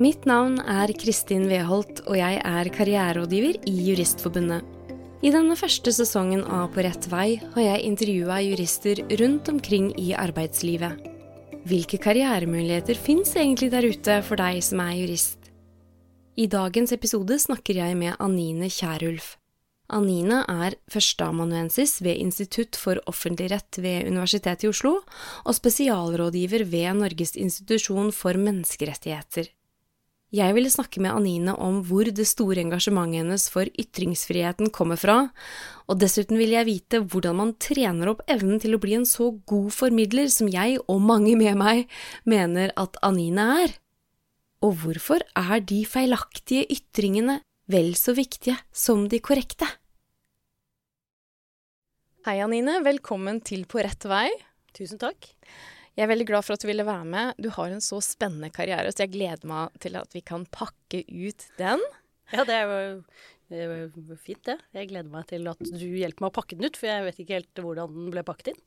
Mitt navn er Kristin Weholt, og jeg er karriererådgiver i Juristforbundet. I denne første sesongen av På rett vei har jeg intervjua jurister rundt omkring i arbeidslivet. Hvilke karrieremuligheter fins egentlig der ute for deg som er jurist? I dagens episode snakker jeg med Anine Kjærulf. Anine er førsteamanuensis ved Institutt for offentlig rett ved Universitetet i Oslo og spesialrådgiver ved Norges institusjon for menneskerettigheter. Jeg ville snakke med Anine om hvor det store engasjementet hennes for ytringsfriheten kommer fra, og dessuten vil jeg vite hvordan man trener opp evnen til å bli en så god formidler som jeg og mange med meg mener at Anine er. Og hvorfor er de feilaktige ytringene vel så viktige som de korrekte? Hei, Anine. Velkommen til På rett vei. Tusen takk. Jeg er veldig glad for at du ville være med. Du har en så spennende karriere, så jeg gleder meg til at vi kan pakke ut den. Ja, det er jo, det fint, det. Jeg gleder meg til at du hjelper meg å pakke den ut, for jeg vet ikke helt hvordan den ble pakket inn.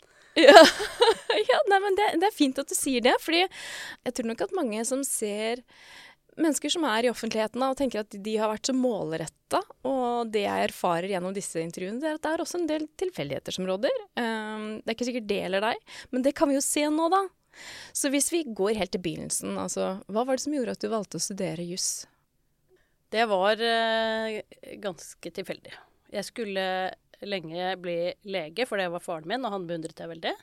Ja, ja nei, men det, det, er fint at du sier det, fordi jeg tror nok at mange som ser mennesker som er i offentligheten og tenker at de har vært så målretta. Og det jeg erfarer gjennom disse intervjuene, det er at det er også en del tilfeldigheter som råder. Um, det er ikke sikkert det gjelder deg, men det kan vi jo se nå, da. Så hvis vi går helt til begynnelsen, altså hva var det som gjorde at du valgte å studere juss? Det var uh, ganske tilfeldig. Jeg skulle lenge bli lege, for det var faren min, og han beundret jeg veldig.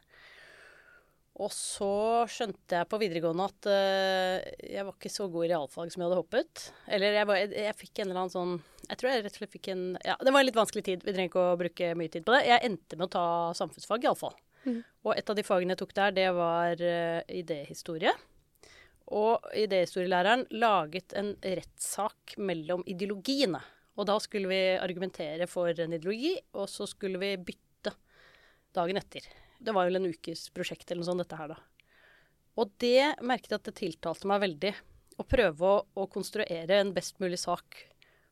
Og så skjønte jeg på videregående at uh, jeg var ikke så god i realfag som jeg hadde håpet. Eller jeg, var, jeg, jeg, fikk en eller annen sånn Jeg tror jeg rett og slett fikk en Ja, det var en litt vanskelig tid. Vi trenger ikke å bruke mye tid på det. Jeg endte med å ta samfunnsfag, iallfall. Mm. Og et av de fagene jeg tok der, det var uh, idéhistorie. Og idéhistorielæreren laget en rettssak mellom ideologiene. Og da skulle vi argumentere for en ideologi, og så skulle vi bytte dagen etter. Det var vel en ukes prosjekt eller noe sånt, dette her, da. Og det merket jeg at det tiltalte meg veldig. Å prøve å, å, konstruere en best mulig sak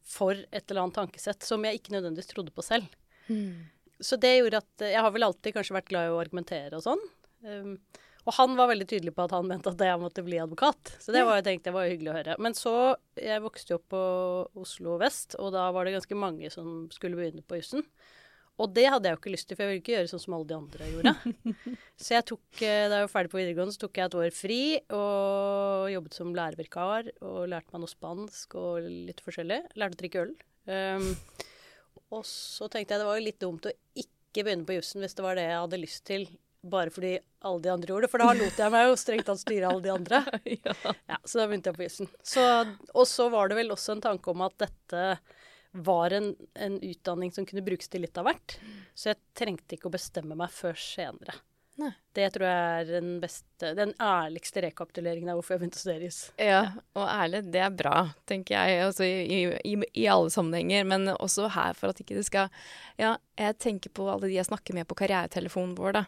for et eller annet tankesett som jeg ikke nødvendigvis trodde på selv. Mm. Så det gjorde at Jeg har vel alltid kanskje vært glad i å argumentere og sånn. Um, og han var veldig tydelig på at han mente at jeg måtte bli advokat. Så det var, jeg tenkte, det var hyggelig å høre. Men så Jeg vokste jo opp på Oslo vest, og da var det ganske mange som skulle begynne på jussen. Og det hadde jeg jo ikke lyst til, for jeg ville ikke gjøre sånn som alle de andre gjorde. så jeg tok, eh, da jeg var ferdig på videregående, så tok jeg et år fri og jobbet som lærervikar. Og lærte meg noe spansk og litt forskjellig. Lærte å drikke øl. Um, og så tenkte jeg det var jo litt dumt å ikke begynne på jussen hvis det var det jeg hadde lyst til, bare fordi alle de andre gjorde det. For da lot jeg meg jo strengt tatt styre alle de andre. ja. ja. Så da begynte jeg på jussen. Og så var det vel også en tanke om at dette var en, en, utdanning som kunne brukes til litt av hvert. Så jeg trengte ikke å bestemme meg før senere. Nei. Det tror jeg er den beste, den ærligste rekapituleringen av hvorfor jeg begynte å studere jus. Ja, og ærlig, det er bra, tenker jeg, altså, i, i, i, alle sammenhenger. Men også her, for at ikke det skal Ja, jeg tenker på alle de jeg snakker med på karrieretelefonen vår, da.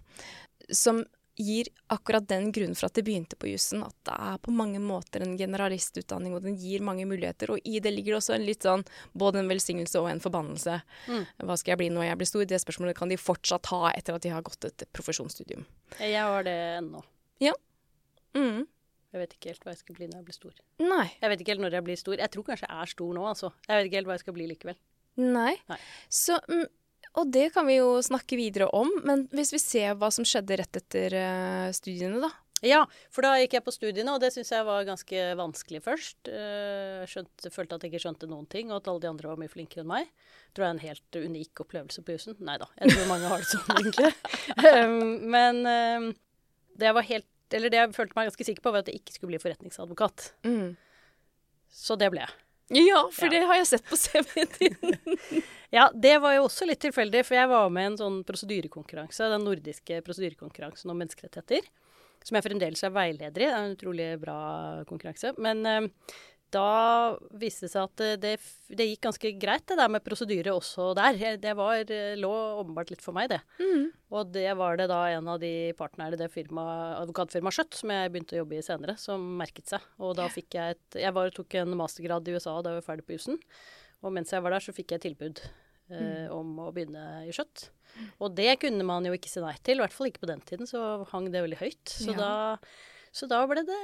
Som gir akkurat den grunnen for at det begynte på jussen, at det er på mange måter en generalistutdanning, og den gir mange muligheter. Og i det ligger også en litt sånn både en velsignelse og en forbannelse. Mm. Hva skal jeg bli når jeg blir stor? Det spørsmålet kan de fortsatt ha etter at de har gått et profesjonsstudium. Jeg har det ennå. Ja. Mm. Jeg vet ikke helt hva jeg skal bli når jeg blir stor. Nei. Jeg vet ikke helt når jeg blir stor. Jeg tror kanskje jeg er stor nå, altså. Jeg vet ikke helt hva jeg skal bli likevel. Nei. Nei. Så mm, og det kan vi jo snakke videre om, men hvis vi ser hva som skjedde rett etter uh, studiene, da. Ja, for da gikk jeg på studiene, og det syns jeg var ganske vanskelig først. Jeg skjønte, følte at jeg ikke skjønte noen ting, og at alle de andre var mye flinkere enn meg. Tror jeg er en helt unik opplevelse på jussen. Nei da, jeg tror mange har det sånn, egentlig. men det jeg var helt Eller det jeg følte meg ganske sikker på, var at jeg ikke skulle bli forretningsadvokat. Mm. Så det ble jeg. Ja, for ja. det har jeg sett på CV-en din. ja, det var jo også litt tilfeldig, for jeg var med i en sånn prosedyrekonkurranse, den nordiske prosedyrekonkurransen om menneskerettigheter, som jeg fremdeles er veileder i. Det er en utrolig bra konkurranse. Men uh, da viste det seg at det, det, gikk ganske greit, det der med prosedyre også der. Det var, lå åpenbart litt for meg, det. Mm. Og det var det da en av de partnerne i det firma, advokatfirmaet Skjøtt, som jeg begynte å jobbe i senere, som merket seg. Og da fikk jeg et Jeg var, tok en mastergrad i USA da jeg var ferdig på jussen. Og mens jeg var der, så fikk jeg tilbud eh, mm. om å begynne i Skjøtt. Og det kunne man jo ikke si nei til, i hvert fall ikke på den tiden, så hang det veldig høyt. Så, ja. da, så da ble det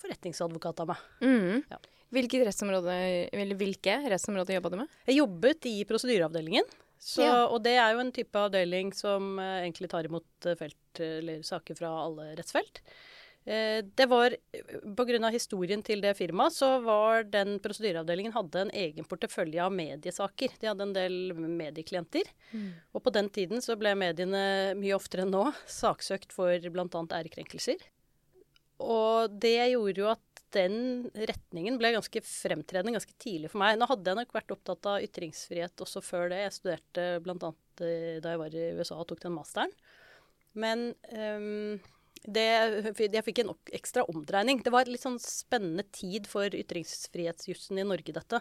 forretningsadvokat av meg. Mm. Ja. Hvilket rettsområde, eller hvilke rettsområder jobba du med? Jeg jobbet i prosedyreavdelingen. Så, Ja. Og det er jo en type avdeling som eh, egentlig tar imot eh, felt, eller saker fra alle rettsfelt. Eh, det var Pga. historien til det firmaet, så var den prosedyreavdelingen hadde en egen portefølje av mediesaker. De hadde en del medieklienter. Og på den tiden så ble mediene mye oftere enn nå saksøkt for bl.a. ærekrenkelser. Og det gjorde jo at den retningen ble ganske fremtredende ganske tidlig for meg. Nå hadde jeg nok vært opptatt av ytringsfrihet også før det. Jeg studerte bl.a. da jeg var i USA og tok den masteren. Men um, det, jeg fikk en ekstra omdreining. Det var litt sånn spennende tid for ytringsfrihetsjussen i Norge, dette.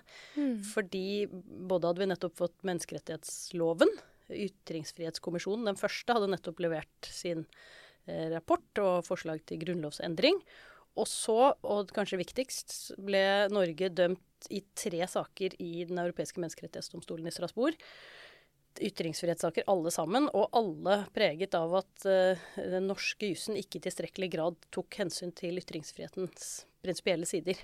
Fordi både hadde vi nettopp fått menneskerettighetsloven, Ytringsfrihetskommisjonen, den første, hadde nettopp levert sin eh, rapport og forslag til grunnlovsendring. Og så, og kanskje viktigst, ble Norge dømt i tre saker i Den europeiske menneskerettighetsdomstolen i Strasbourg. Ytringsfrihetssaker alle sammen, og alle preget av at uh, den norske jussen ikke i tilstrekkelig grad tok hensyn til ytringsfrihetens prinsipielle sider.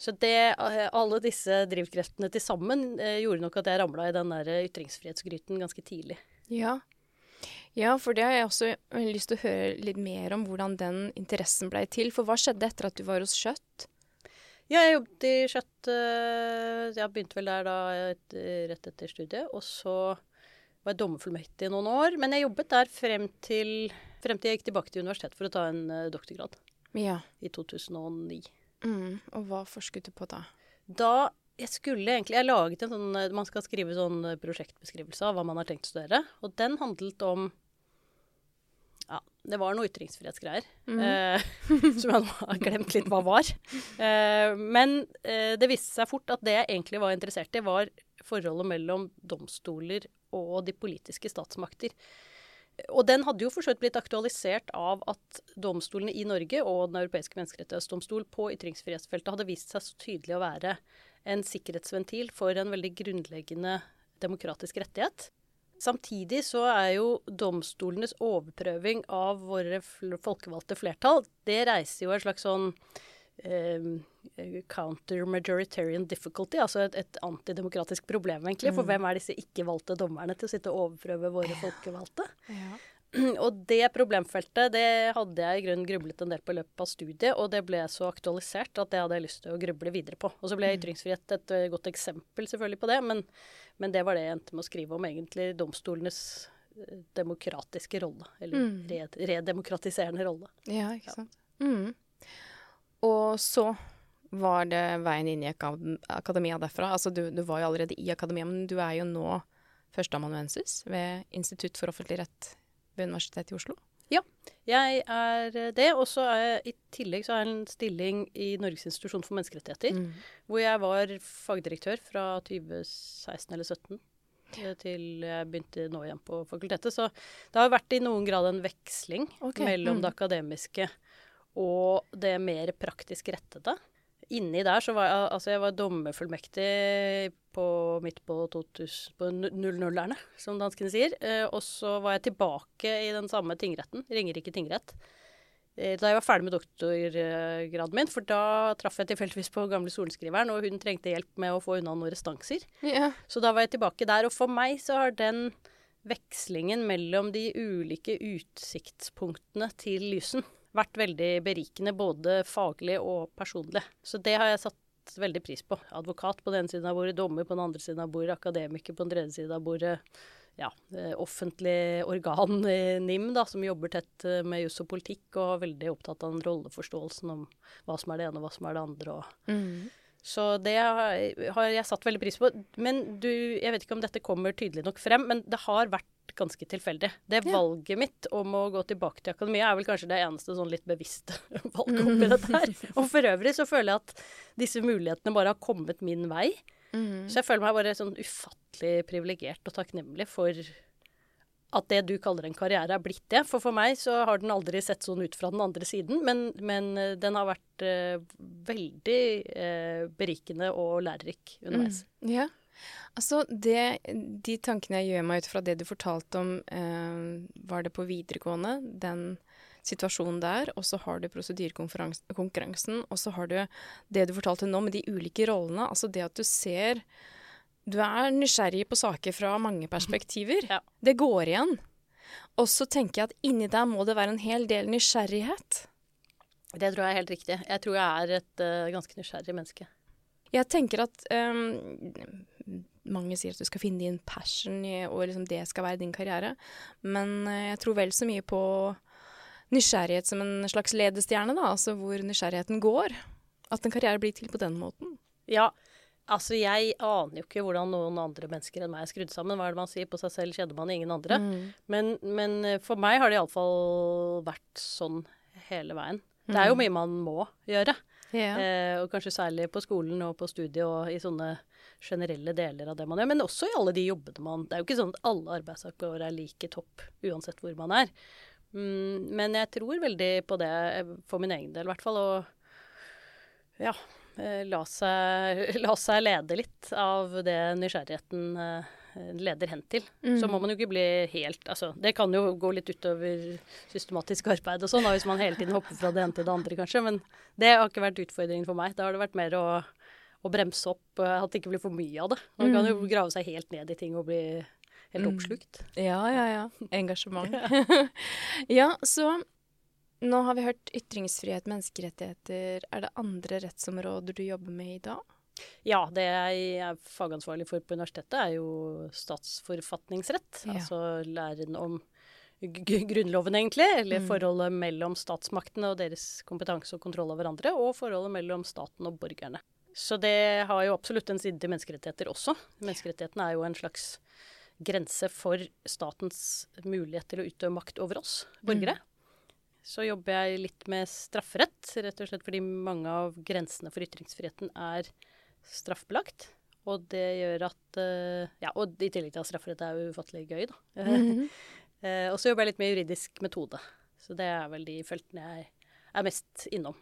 Så det, eh, alle disse drivkreftene til sammen uh, gjorde nok at jeg ramla i den der ytringsfrihetsgryten ganske tidlig. Ja. Ja, for det har jeg også lyst til å høre litt mer om hvordan den interessen blei til. For hva skjedde etter at du var hos Kjøtt? Ja, jeg jobbet i Skjøtt eh, Jeg begynte vel der da et, rett etter studiet. Og så var jeg dommerfullmektig i noen år. Men jeg jobbet der frem til, frem til jeg gikk tilbake til universitetet for å ta en eh, doktorgrad Ja. i 2009. Mm. Og hva forsket du på da? Da jeg skulle egentlig Jeg laget en sånn Man skal skrive sånn eh, prosjektbeskrivelse av hva man har tenkt å studere. Og den handlet om Ja, det var noe ytringsfrihetsgreier. eh, som jeg nå har glemt litt hva var. Eh, men eh, det viste seg fort at det jeg egentlig var interessert i, var forholdet mellom domstoler og de politiske statsmakter. Og den hadde jo for blitt aktualisert av at domstolene i Norge og Den europeiske menneskerettighetsdomstol på ytringsfrihetsfeltet hadde vist seg så tydelig å være en sikkerhetsventil for en veldig grunnleggende demokratisk rettighet. Samtidig så er jo domstolenes overprøving av våre folkevalgte flertall, det reiser jo en slags sånn eh, counter-majoritarian difficulty, altså et, et antidemokratisk problem, egentlig. For hvem er disse ikke-valgte dommerne til å sitte og overprøve våre folkevalgte? Ja. Og det problemfeltet det hadde jeg i grunnen grublet en del på i løpet av studiet, og det ble så aktualisert at det hadde jeg lyst til å gruble videre på. Og så ble ytringsfrihet et eh, godt eksempel selvfølgelig på det, men, men det var det jeg endte med å skrive om, egentlig domstolenes eh, demokratiske rolle. Eller Mm. red, redemokratiserende rolle. Ja, ikke sant. Mm. Og så var det veien inn i akademia derfra. Altså, du, du var jo allerede i akademia, men du er jo nå førsteamanuensis ved Institutt for offentlig rett ved Universitetet i Oslo. Ja, Jeg er det, og så er jeg i tillegg så har jeg en stilling i Norges institusjon for menneskerettigheter, Mm. hvor jeg var fagdirektør fra 2016 eller 2017 eh, til jeg begynte nå igjen på fakultetet. Så det har vært i noen grad en veksling okay. mellom mm. det akademiske og det mer praktisk rettede. Inni der så var jeg, altså jeg var dommerfullmektig på, midt på, 2000, på 00-erne, som danskene sier. Eh, og så var jeg tilbake i den samme tingretten, Ringerike tingrett, eh, da jeg var ferdig med doktorgraden min. For da traff jeg tilfeldigvis på gamle sorenskriveren, og hun trengte hjelp med å få unna noen restanser. Ja. Så da var jeg tilbake der. Og for meg så har den vekslingen mellom de ulike utsiktspunktene til lysen vært veldig berikende, både faglig og personlig. Så det har jeg satt veldig pris på. Advokat på den ene siden av bordet, dommer på den andre siden av bordet, akademiker på den tredje siden av bordet. Ja, eh, offentlig organ NIM da, som jobber tett eh, med juss og politikk, og er veldig opptatt av den rolleforståelsen om hva som er det ene og hva som er det andre. og Mm. Så det har jeg satt veldig pris på. Men du, jeg vet ikke om dette kommer tydelig nok frem, men det har vært ganske tilfeldig. Det Ja. valget mitt om å gå tilbake til akademia er vel kanskje det eneste sånn litt bevisste valget oppi dette her. Og for øvrig så føler jeg at disse mulighetene bare har kommet min vei. Mm. Så jeg føler meg bare sånn ufattelig privilegert og takknemlig for at det du kaller en karriere, er blitt det. For for meg så har den aldri sett sånn ut fra den andre siden, men, men eh, den har vært eh, veldig eh, berikende og lærerik underveis. Mm. Ja. Altså, det, de tankene jeg gjør meg ut fra det du fortalte om, eh, var det på videregående, den situasjonen der, og så har du prosedyrekonkurransen, og så har du det du fortalte nå med de ulike rollene. Altså det at du ser Du er nysgjerrig på saker fra mange perspektiver. Ja. Det går igjen. Og så tenker jeg at inni deg må det være en hel del nysgjerrighet. Det tror jeg er helt riktig. Jeg tror jeg er et uh, ganske nysgjerrig menneske. Jeg tenker at um, mange sier at du skal finne din passion, og liksom det skal være din karriere. Men uh, jeg tror vel så mye på nysgjerrighet som en slags ledestjerne, da. Altså hvor nysgjerrigheten går. At en karriere blir til på den måten. Ja. Altså, jeg aner jo ikke hvordan noen andre mennesker enn meg er skrudd sammen. Hva er det man sier? På seg selv kjenner man ingen andre. Mm. Men, men, eh, for meg har det iallfall vært sånn hele veien. Det er jo mm. mye man må gjøre. Yeah. Eh, og kanskje særlig på skolen og på studiet og i sånne generelle deler av det man gjør. Men også i alle de jobbene man Det er jo ikke sånn at alle arbeidsoppgaver er like topp uansett hvor man er. Mm, men jeg tror veldig på det, eh, for min egen del i hvert fall. Og ja, la seg, la seg lede litt av det nysgjerrigheten eh, leder hen til. Mm. Så må man jo ikke bli helt altså, Det kan jo gå litt utover systematisk arbeid og sånn, hvis man hele tiden hopper fra det ene til det andre, kanskje. Men det har ikke vært utfordringen for meg. Da har det vært mer å, å bremse opp, at det ikke blir for mye av det. Man kan jo mm. grave seg helt ned i ting og bli helt mm. oppslukt. Ja, ja, ja. Engasjement. ja, så nå har vi hørt ytringsfrihet, menneskerettigheter. Er det andre rettsområder du jobber med i dag? Ja, det jeg er fagansvarlig for på universitetet, er jo statsforfatningsrett. Ja. Altså læren om Grunnloven, egentlig. Eller mm. forholdet mellom statsmaktene og deres kompetanse og kontroll over hverandre. Og forholdet mellom staten og borgerne. Så det har jo absolutt en side til menneskerettigheter også. Menneskerettighetene er jo en slags grense for statens mulighet til å utøve makt over oss borgere. Mm. Så jobber jeg litt med strafferett, rett og slett fordi mange av grensene for ytringsfriheten er straffbelagt. Og det gjør at uh, Ja, og i tillegg til at strafferett er ufattelig gøy, da. Mm -hmm. og så jobber jeg litt med juridisk metode. Så det er vel de feltene jeg er mest innom.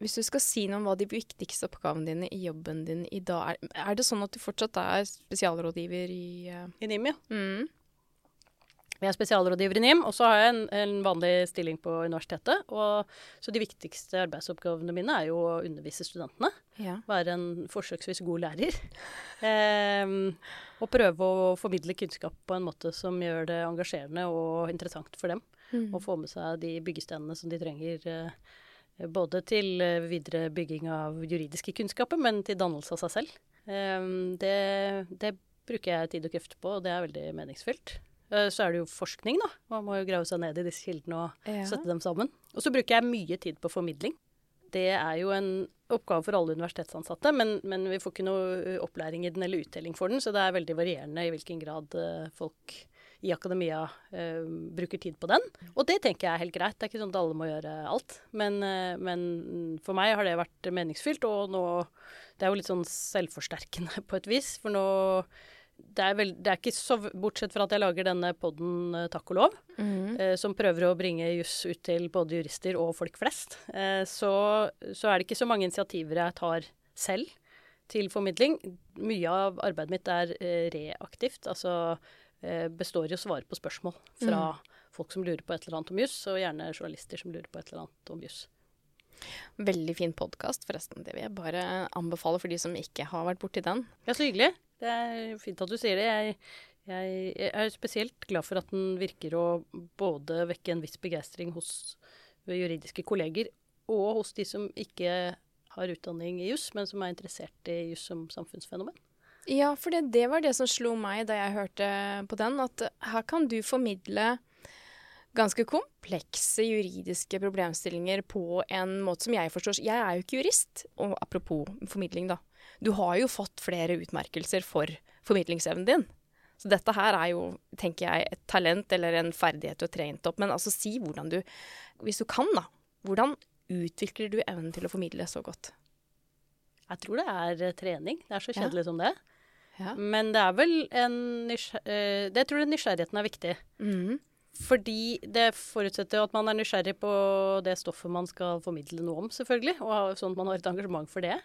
Hvis du skal si noe om hva de viktigste oppgavene dine i jobben din i dag er, er det sånn at du fortsatt er spesialrådgiver i uh... I NIM, ja. Mm. Jeg er spesialrådgiver i NIM, og så har jeg en, en, vanlig stilling på universitetet. Og, så de viktigste arbeidsoppgavene mine er jo å undervise studentene. Ja. Være en forsøksvis god lærer. Eh, og prøve å formidle kunnskap på en måte som gjør det engasjerende og interessant for dem. Mm. Og få med seg de byggestenene som de trenger. Eh, både til eh, videre bygging av juridiske kunnskaper, men til dannelse av seg selv. Ehm, det, det bruker jeg tid og krefter på, og det er veldig meningsfylt. Eh, så er det jo forskning, da. Man må jo grave seg ned i disse kildene og ja. sette dem sammen. Og så bruker jeg mye tid på formidling. Det er jo en oppgave for alle universitetsansatte, men, men, vi får ikke noe opplæring i den eller uttelling for den, så det er veldig varierende i hvilken grad eh, folk i akademia uh, bruker tid på den. Og det tenker jeg er helt greit. Det er ikke sånn at alle må gjøre alt. Men, uh, men for meg har det vært meningsfylt, og nå Det er jo litt sånn selvforsterkende på et vis, for nå det er, vel, det er, ikke så Bortsett fra at jeg lager denne poden uh, Takk og lov, mm. uh, som prøver å bringe juss ut til både jurister og folk flest, uh, så, så, er det ikke så mange initiativer jeg tar selv til formidling. Mye av arbeidet mitt er reaktivt. Altså Eh, består i å svare på spørsmål fra mm. folk som lurer på et eller annet om juss, og gjerne journalister som lurer på et eller annet om juss. Veldig fin podkast, forresten. Det vil jeg bare anbefale for de som ikke har vært borti den. Ja, så hyggelig. Det er fint at du sier det. Jeg, jeg, jeg er spesielt glad for at den virker å både vekke en viss begeistring hos juridiske kolleger og hos de som ikke har utdanning i juss, men som er interessert i juss som samfunnsfenomen. Ja, for det, det, var det som slo meg da jeg hørte på den, at her kan du formidle ganske komplekse juridiske problemstillinger på en måte som jeg forstår. Jeg er jo ikke jurist, og apropos formidling, da. Du har jo fått flere utmerkelser for formidlingsevnen din. Så dette her er jo, tenker jeg, et talent eller en ferdighet du har trent opp. Men altså si hvordan du, hvis du kan, da. Hvordan utvikler du evnen til å formidle så godt? Jeg tror det er trening. Det er så kjedelig ja. som det. Ja. Men det er vel en nysgjerrig uh, Jeg tror nysgjerrigheten er viktig. Mm. Fordi det forutsetter at man er nysgjerrig på det stoffet man skal formidle noe om, selvfølgelig. Og sånn at man har et engasjement for det.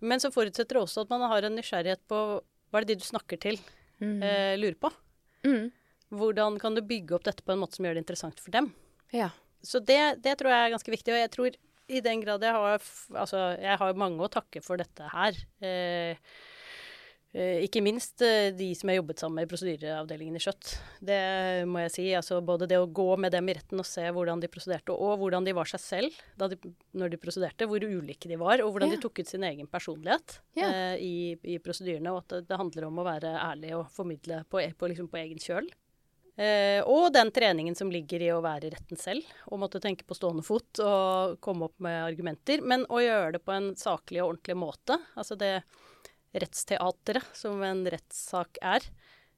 Men så forutsetter det også at man har en nysgjerrighet på hva er det de du snakker til, Mm. eh, lurer på? Mm. Hvordan kan du bygge opp dette på en måte som gjør det interessant for dem? Ja. Så det, det tror jeg er ganske viktig. Og jeg tror i den grad jeg har Altså, jeg har mange å takke for dette her. Eh, ikke minst eh, de som jeg jobbet sammen med i prosedyreavdelingen i Skjøtt. Det må jeg si. Altså både det å gå med dem i retten og se hvordan de prosederte, og hvordan de var seg selv de, når de prosederte. Hvor ulike de var, og hvordan Ja. de tok ut sin egen personlighet Ja. eh, i, i prosedyrene. Og at det, det handler om å være ærlig og formidle på, e- på, liksom på egen kjøl. Eh, og den treningen som ligger i å være i retten selv, og måtte tenke på stående fot og komme opp med argumenter. Men å gjøre det på en saklig og ordentlig måte. Altså det rettsteatret som en rettssak er.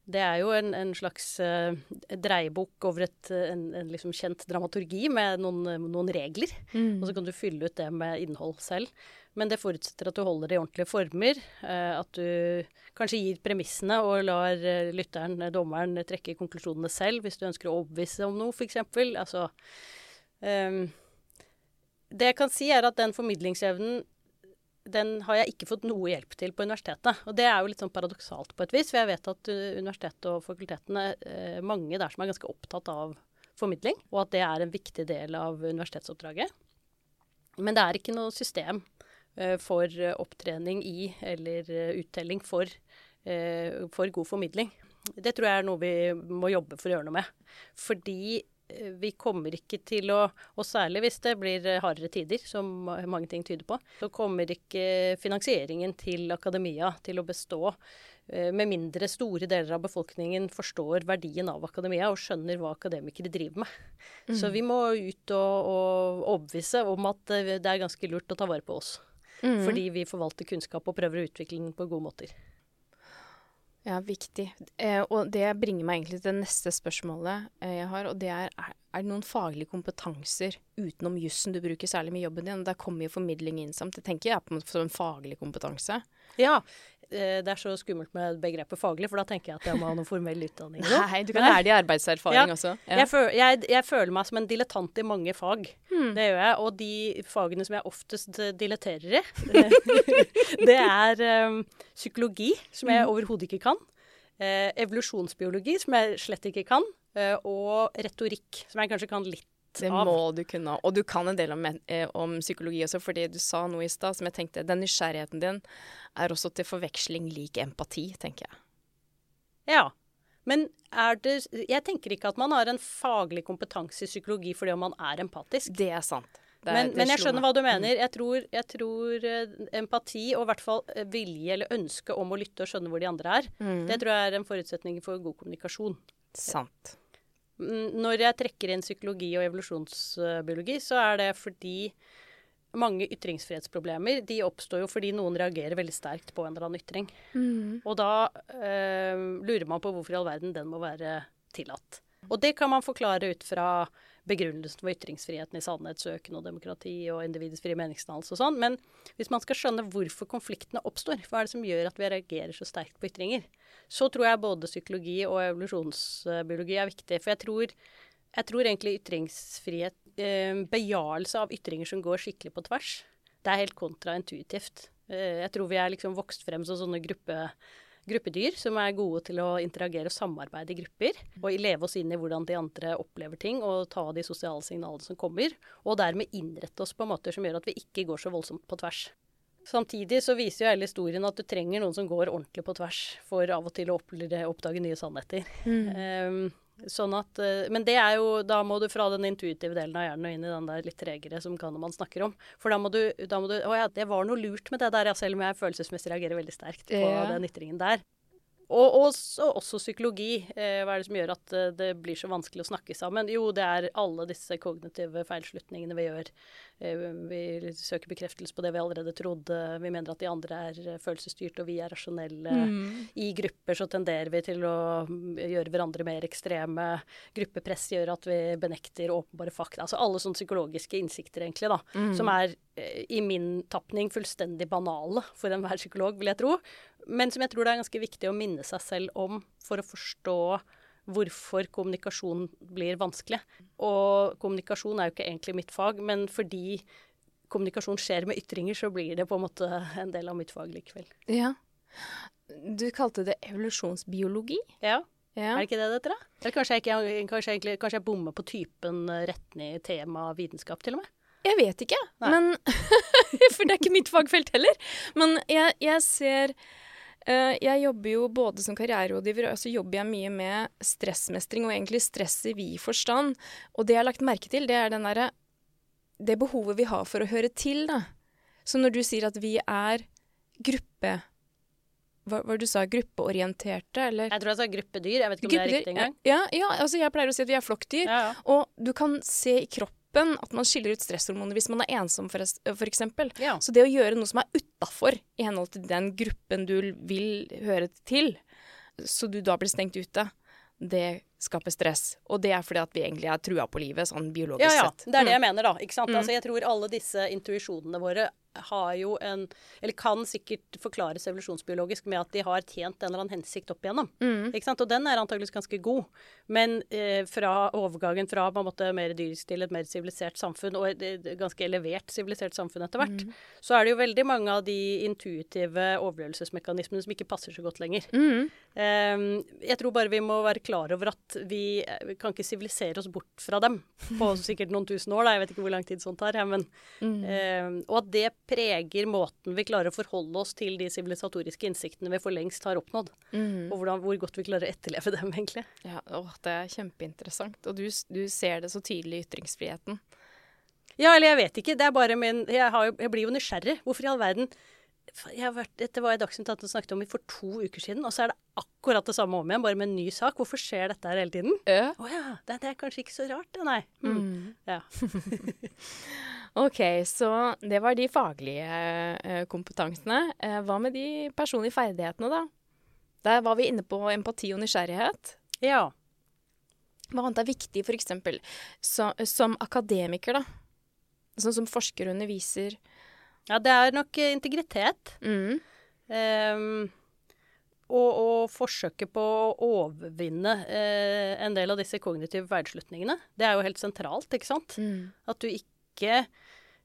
Det er jo en, en slags uh, dreiebok over et, eh, en, en liksom kjent dramaturgi med noen, noen regler. Mm. Og så kan du fylle ut det med innhold selv. Men det forutsetter at du holder det i ordentlige former. Uh, at du kanskje gir premissene og lar uh, lytteren, dommeren, trekke konklusjonene selv hvis du ønsker å overbevise om noe, f.eks. Altså um, Det jeg kan si, er at den formidlingsevnen den har jeg ikke fått noe hjelp til på universitetet. Og det er jo litt sånn paradoksalt på et vis, for jeg vet at uh, universitetet og fakultetene, eh, mange der som er ganske opptatt av formidling, og at det er en viktig del av universitetsoppdraget. Men det er ikke noe system eh, for eh, opptrening i eller eh, uttelling for, eh, for god formidling. Det tror jeg er noe vi må jobbe for å gjøre noe med. Fordi eh, vi kommer ikke til å Og særlig hvis det blir eh, hardere tider, som mange ting tyder på, så kommer ikke finansieringen til akademia til å bestå. eh, Med mindre store deler av befolkningen forstår verdien av akademia og skjønner hva akademikere driver med. Så vi må ut og, og overbevise om at eh, det er ganske lurt å ta vare på oss. Mm. Fordi vi forvalter kunnskap og prøver å utvikle den på gode måter. Ja, viktig. Eh, og det bringer meg egentlig til det neste spørsmålet eh, jeg har, og det er er det noen faglige kompetanser utenom jussen du bruker særlig med jobben din? Der kommer jo formidling inn samt. Det tenker jeg er på en faglig kompetanse. Ja, det er så skummelt med begrepet faglig, for da tenker jeg at jeg må ha noen formell utdanning. Nei, du kan lære de arbeidserfaring Ja. også. Jeg, føl, jeg, jeg føler meg som en dilettant i mange fag. Hmm. Det gjør jeg. Og de fagene som jeg oftest eh, diletterer i, det er um, psykologi, som Hmm. jeg overhodet ikke kan. Uh, evolusjonsbiologi, som jeg slett ikke kan. Uh, og retorikk, som jeg kanskje kan litt Det av. må du kunne. Og du kan en del om, eh, om psykologi også, fordi du sa noe i stad som jeg tenkte Den nysgjerrigheten din er også til forveksling lik empati, tenker jeg. Ja. Men er det Jeg tenker ikke at man har en faglig kompetanse i psykologi fordi om man er empatisk. Det er sant. Det er- Men, men jeg skjønner hva du mener. Jeg tror, jeg tror eh, empati, og i hvert fall eh, vilje eller ønske om å lytte og skjønne hvor de andre er, Mm. det tror jeg er en forutsetning for god kommunikasjon. Sant. Mm, Når jeg trekker inn psykologi og evolusjonsbiologi, så er det fordi mange ytringsfrihetsproblemer de oppstår jo fordi noen reagerer veldig sterkt på en eller annen ytring. Mm. Og da eh, lurer man på hvorfor i all verden den må være tillatt. Og det kan man forklare ut fra begrunnelsen for ytringsfriheten i sannhetssøken og demokrati og individets frie meningsdannelse og sånn. Men hvis man skal skjønne hvorfor konfliktene oppstår, hva er det som gjør at vi reagerer så sterkt på ytringer, så tror jeg både psykologi og evolusjonsbiologi er viktig. For jeg tror, jeg tror egentlig ytringsfrihet, Bejarelse av ytringer som går skikkelig på tvers, det er helt kontraintuitivt. Eh, jeg tror vi er liksom vokst frem som sånne gruppe gruppedyr som er gode til å interagere og samarbeide i grupper. Og leve oss inn i hvordan de andre opplever ting, og ta de sosiale signalene som kommer. Og dermed innrette oss på måter som gjør at vi ikke går så voldsomt på tvers. Samtidig så viser jo hele historien at du trenger noen som går ordentlig på tvers for av og til å oppdage nye sannheter. Um, sånn at, eh, men det er jo, da må du fra den intuitive delen av hjernen og inn i den der litt tregere som Kahneman snakker om. For da må du, da må du Å ja, det var noe lurt med det der, ja, selv om jeg følelsesmessig reagerer veldig sterkt på Ja. den ytringen der. Og også, også psykologi. Eh, hva er det som gjør at eh, det blir så vanskelig å snakke sammen? Jo, det er alle disse kognitive feilslutningene vi gjør. Eh, vi søker bekreftelse på det vi allerede trodde. Vi mener at de andre er følelsesstyrte, og vi er rasjonelle. I grupper så tenderer vi til å mm, gjøre hverandre mer ekstreme. Gruppepress gjør at vi benekter åpenbare fakta. Altså alle sånne psykologiske innsikter, egentlig, da. Som er i min tapning fullstendig banale for enhver psykolog, vil jeg tro. Men som jeg tror det er ganske viktig å minne seg selv om for å forstå hvorfor kommunikasjon blir vanskelig. Og kommunikasjon er jo ikke egentlig mitt fag, men fordi kommunikasjon skjer med ytringer, så blir det på en måte en del av mitt fag likevel. Ja. Du kalte det evolusjonsbiologi? Ja, Ja. er det ikke det det heter? da? Eller kanskje jeg, ikke, kanskje, egentlig, kanskje jeg bommer på typen retning tema vitenskap, til og med? Jeg vet ikke, Nei. men For det er ikke mitt fagfelt heller. Men jeg, jeg ser Jeg jobber jo både som karriererådgiver, og så jobber jeg mye med stressmestring, og egentlig stress i vid forstand. Og det jeg har lagt merke til, det er den derre Det behovet vi har for å høre til, da. Så når du sier at vi er gruppe... Hva var det du sa? Gruppeorienterte, eller? Jeg tror jeg sa gruppedyr. Jeg vet ikke om det er riktig engang. Ja, ja, altså jeg pleier å si at vi er flokkdyr. Ja, ja. Og du kan se i kroppen at man skiller ut stresshormoner hvis man er ensom, eksempel. Ja. Så det å gjøre noe som er utafor i henhold til den gruppen du vil høre til, så du da blir stengt ute, det skaper stress. Og det er fordi at vi egentlig er trua på livet, sånn biologisk Ja, ja. Det er det jeg Mm. mener, da. Ikke sant? Mm. Altså, jeg tror alle disse intuisjonene våre har jo en Eller kan sikkert forklares evolusjonsbiologisk med at de har tjent en eller annen hensikt opp igjennom. Mm. Ikke sant? Og den er antageligvis ganske god. Men eh, fra overgangen fra på en måte mer dyrisk til et mer sivilisert samfunn, og et, ganske elevert sivilisert samfunn etter hvert, Mm. så er det jo veldig mange av de intuitive overlevelsesmekanismene som ikke passer så godt lenger. Mm. Eh, jeg tror bare vi må være klar over at vi, vi kan ikke sivilisere oss bort fra dem på sikkert noen tusen år. Da. Jeg vet ikke hvor lang tid sånt tar. Men, ehm, og at det preger måten vi klarer å forholde oss til de sivilisatoriske innsiktene vi for lengst har oppnådd. Mm. Og hvordan, hvor godt vi klarer å etterleve dem, egentlig. Ja, å, det er kjempeinteressant. Og du, du ser det så tydelig i ytringsfriheten. Ja, eller jeg vet ikke. Det er bare min Jeg, har jeg blir jo nysgjerrig. Hvorfor i all verden jeg har vært, Dette var i Dagsnytt 18 snakket om for to uker siden, og så er det akkurat det samme om igjen, bare med en ny sak. Hvorfor skjer dette her hele tiden? Ja. Oh, ja, det, det er kanskje ikke så rart, det, nei. Mm. Ja. Ok, så det var de faglige eh, kompetansene. Eh, hva med de personlige ferdighetene, da? Der var vi inne på empati og nysgjerrighet. ja. Hva annet er viktig, eksempel som akademiker, da? Sånn som forskere underviser. Ja, det er nok eh, integritet. Mm. Um, og, og forsøket på å overvinne uh, en del av disse kognitive feilslutningene. Det er jo helt sentralt, ikke sant? Mm. At du ikke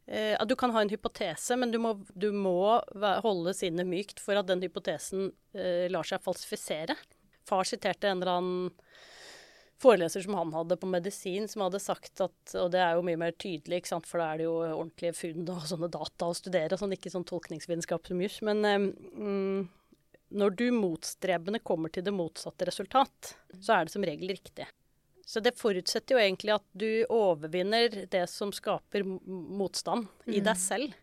At du kan ha en hypotese, men du må, du må holde sinnet mykt for at den hypotesen eh, lar seg falsifisere. Far siterte en eller annen foreleser som han hadde på medisin, som hadde sagt at Og det er jo mye mer tydelig, ikke sant, for da er det jo ordentlige funn og sånne data å studere, sånn, ikke sånn tolkningsvitenskap som juss. Men eh, mm, når du motstrebende kommer til det motsatte resultat, så er det som regel riktig. Så det forutsetter jo egentlig at du overvinner det som skaper motstand motstand i deg selv,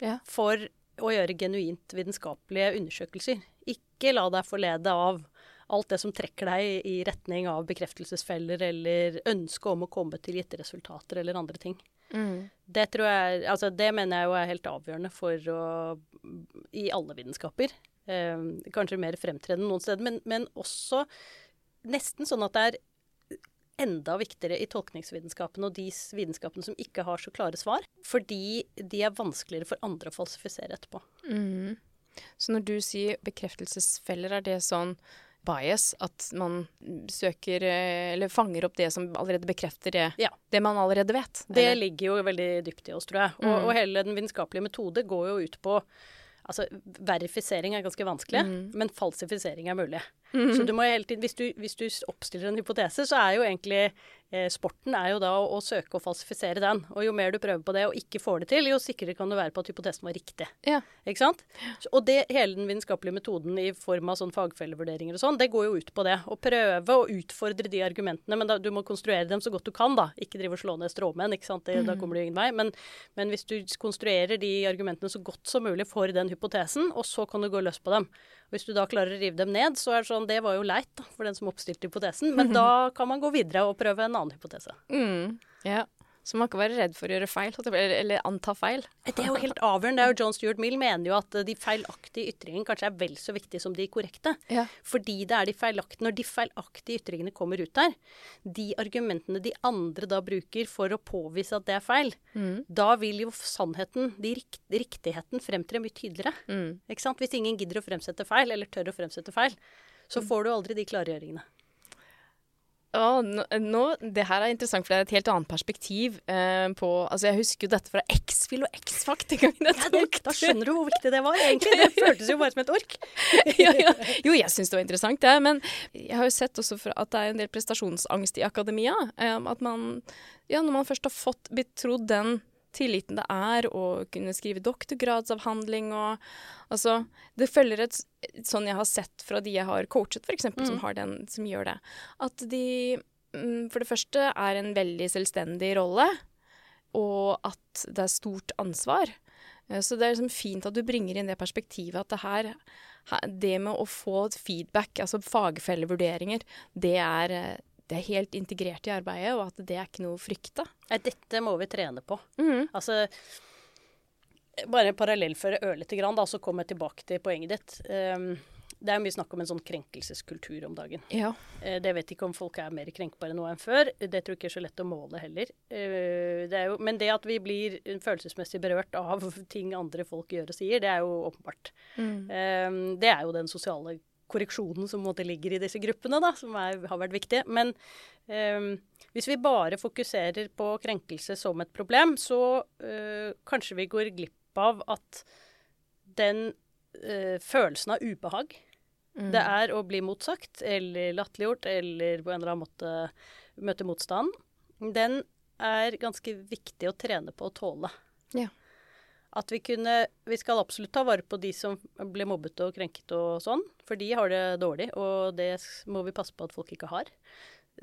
Ja. for å gjøre genuint vitenskapelige undersøkelser. Ikke la deg forlede av alt det som trekker deg i retning av bekreftelsesfeller eller ønske om å komme til gitte resultater eller andre ting. Mm. Det tror jeg, altså det mener jeg jo er helt avgjørende for å I alle vitenskaper. Eh, kanskje mer fremtredende noen steder, men, men også nesten sånn at det er enda viktigere i tolkningsvitenskapene og de vitenskapene som ikke har så klare svar. Fordi de er vanskeligere for andre å falsifisere etterpå. Mm. Så når du sier bekreftelsesfeller, er det sånn bias at man søker eh, eller fanger opp det som allerede bekrefter det, Ja. det man allerede vet? Det eller? ligger jo veldig dypt i oss, tror jeg. Og, Mm. og hele den vitenskapelige metode går jo ut på Altså, verifisering er ganske vanskelig, Mm. men falsifisering er mulig. Mhm. Så du må hele tiden, hvis du, hvis du oppstiller en hypotese, så er jo egentlig sporten er jo da å, å søke å falsifisere den. Og jo mer du prøver på det og ikke får det til, jo sikrere kan du være på at hypotesen var riktig. Ja. Ikke sant? Og det, hele den vitenskapelige metoden i form av sånn fagfellevurderinger og sånn, det går jo ut på det. Å prøve å utfordre de argumentene, men da, du må konstruere dem så godt du kan, da. Ikke drive og slå ned stråmenn, ikke sant. Det, Da kommer du ingen vei. Men, men hvis du konstruerer de argumentene så godt som mulig for den hypotesen, og så kan du gå løs på dem. Hvis du da klarer å rive dem ned, så er det sånn Det var jo leit da, for den som oppstilte hypotesen, men da kan man gå videre og prøve en annen hypotese. Mm. Ja. Så man kan være redd for å gjøre feil, eller, eller anta feil. Det er jo helt avgjørende. Det er jo John Stuart Mill mener jo at eh, de feilaktige ytringene kanskje er vel så viktige som de korrekte. Ja. Fordi det er de feilaktige Når de feilaktige ytringene kommer ut der, de argumentene de andre da bruker for å påvise at det er feil, Mm. da vil jo sannheten, de rikt, riktigheten, fremtre mye tydeligere. Mm. Ikke sant? Hvis ingen gidder å fremsette feil, eller tør å fremsette feil, så Mm. får du aldri de klargjøringene. Å, nå, nå, det her er interessant, for det er et helt annet perspektiv eh, på Altså, jeg husker jo dette fra X-Fill og X-Fact Ja, det, da skjønner du hvor viktig det var, egentlig. Det føltes jo bare som et ork. ja, ja. Jo, jeg syns det var interessant, det. Men jeg har jo sett også at det er en del prestasjonsangst i akademia. Eh, at man Ja, når man først har fått betrodd den tilliten det er å kunne skrive doktorgradsavhandling og Altså, det følger et Sånn jeg har sett fra de jeg har coachet, f.eks., eksempel som Mm. har den, som gjør det, at de mm, for det første er en veldig selvstendig rolle, og at det er stort ansvar. Eh, Så det er liksom fint at du bringer inn det perspektivet at det her Det med å få feedback, altså fagfellevurderinger, det er, eh, det er helt integrert i arbeidet, og at det er ikke noe å frykte. Nei, dette må vi trene på. Mm. Altså Bare parallellføre ørlite grann, da, så kommer jeg tilbake til poenget ditt. Um, det er mye snakk om en sånn krenkelseskultur om dagen. Ja. Uh, det vet ikke om folk er mer krenkbare nå enn før. Det tror jeg ikke er så lett å måle heller. Uh, det er jo, men det at vi blir følelsesmessig berørt av ting andre folk gjør og sier, det er jo åpenbart. Mm. Um, det er jo den sosiale korreksjonen som ligger i disse gruppene, da, som er, har vært viktig. Men eh, hvis vi bare fokuserer på krenkelse som et problem, så eh, kanskje vi går glipp av at den eh, følelsen av ubehag Mm. det er å bli motsagt eller latterliggjort eller på en eller annen måte møte motstand, den er ganske viktig å trene på å tåle. Ja. At vi kunne Vi skal absolutt ta vare på de som ble mobbet og krenket og sånn, for de har det dårlig, og det må vi passe på at folk ikke har.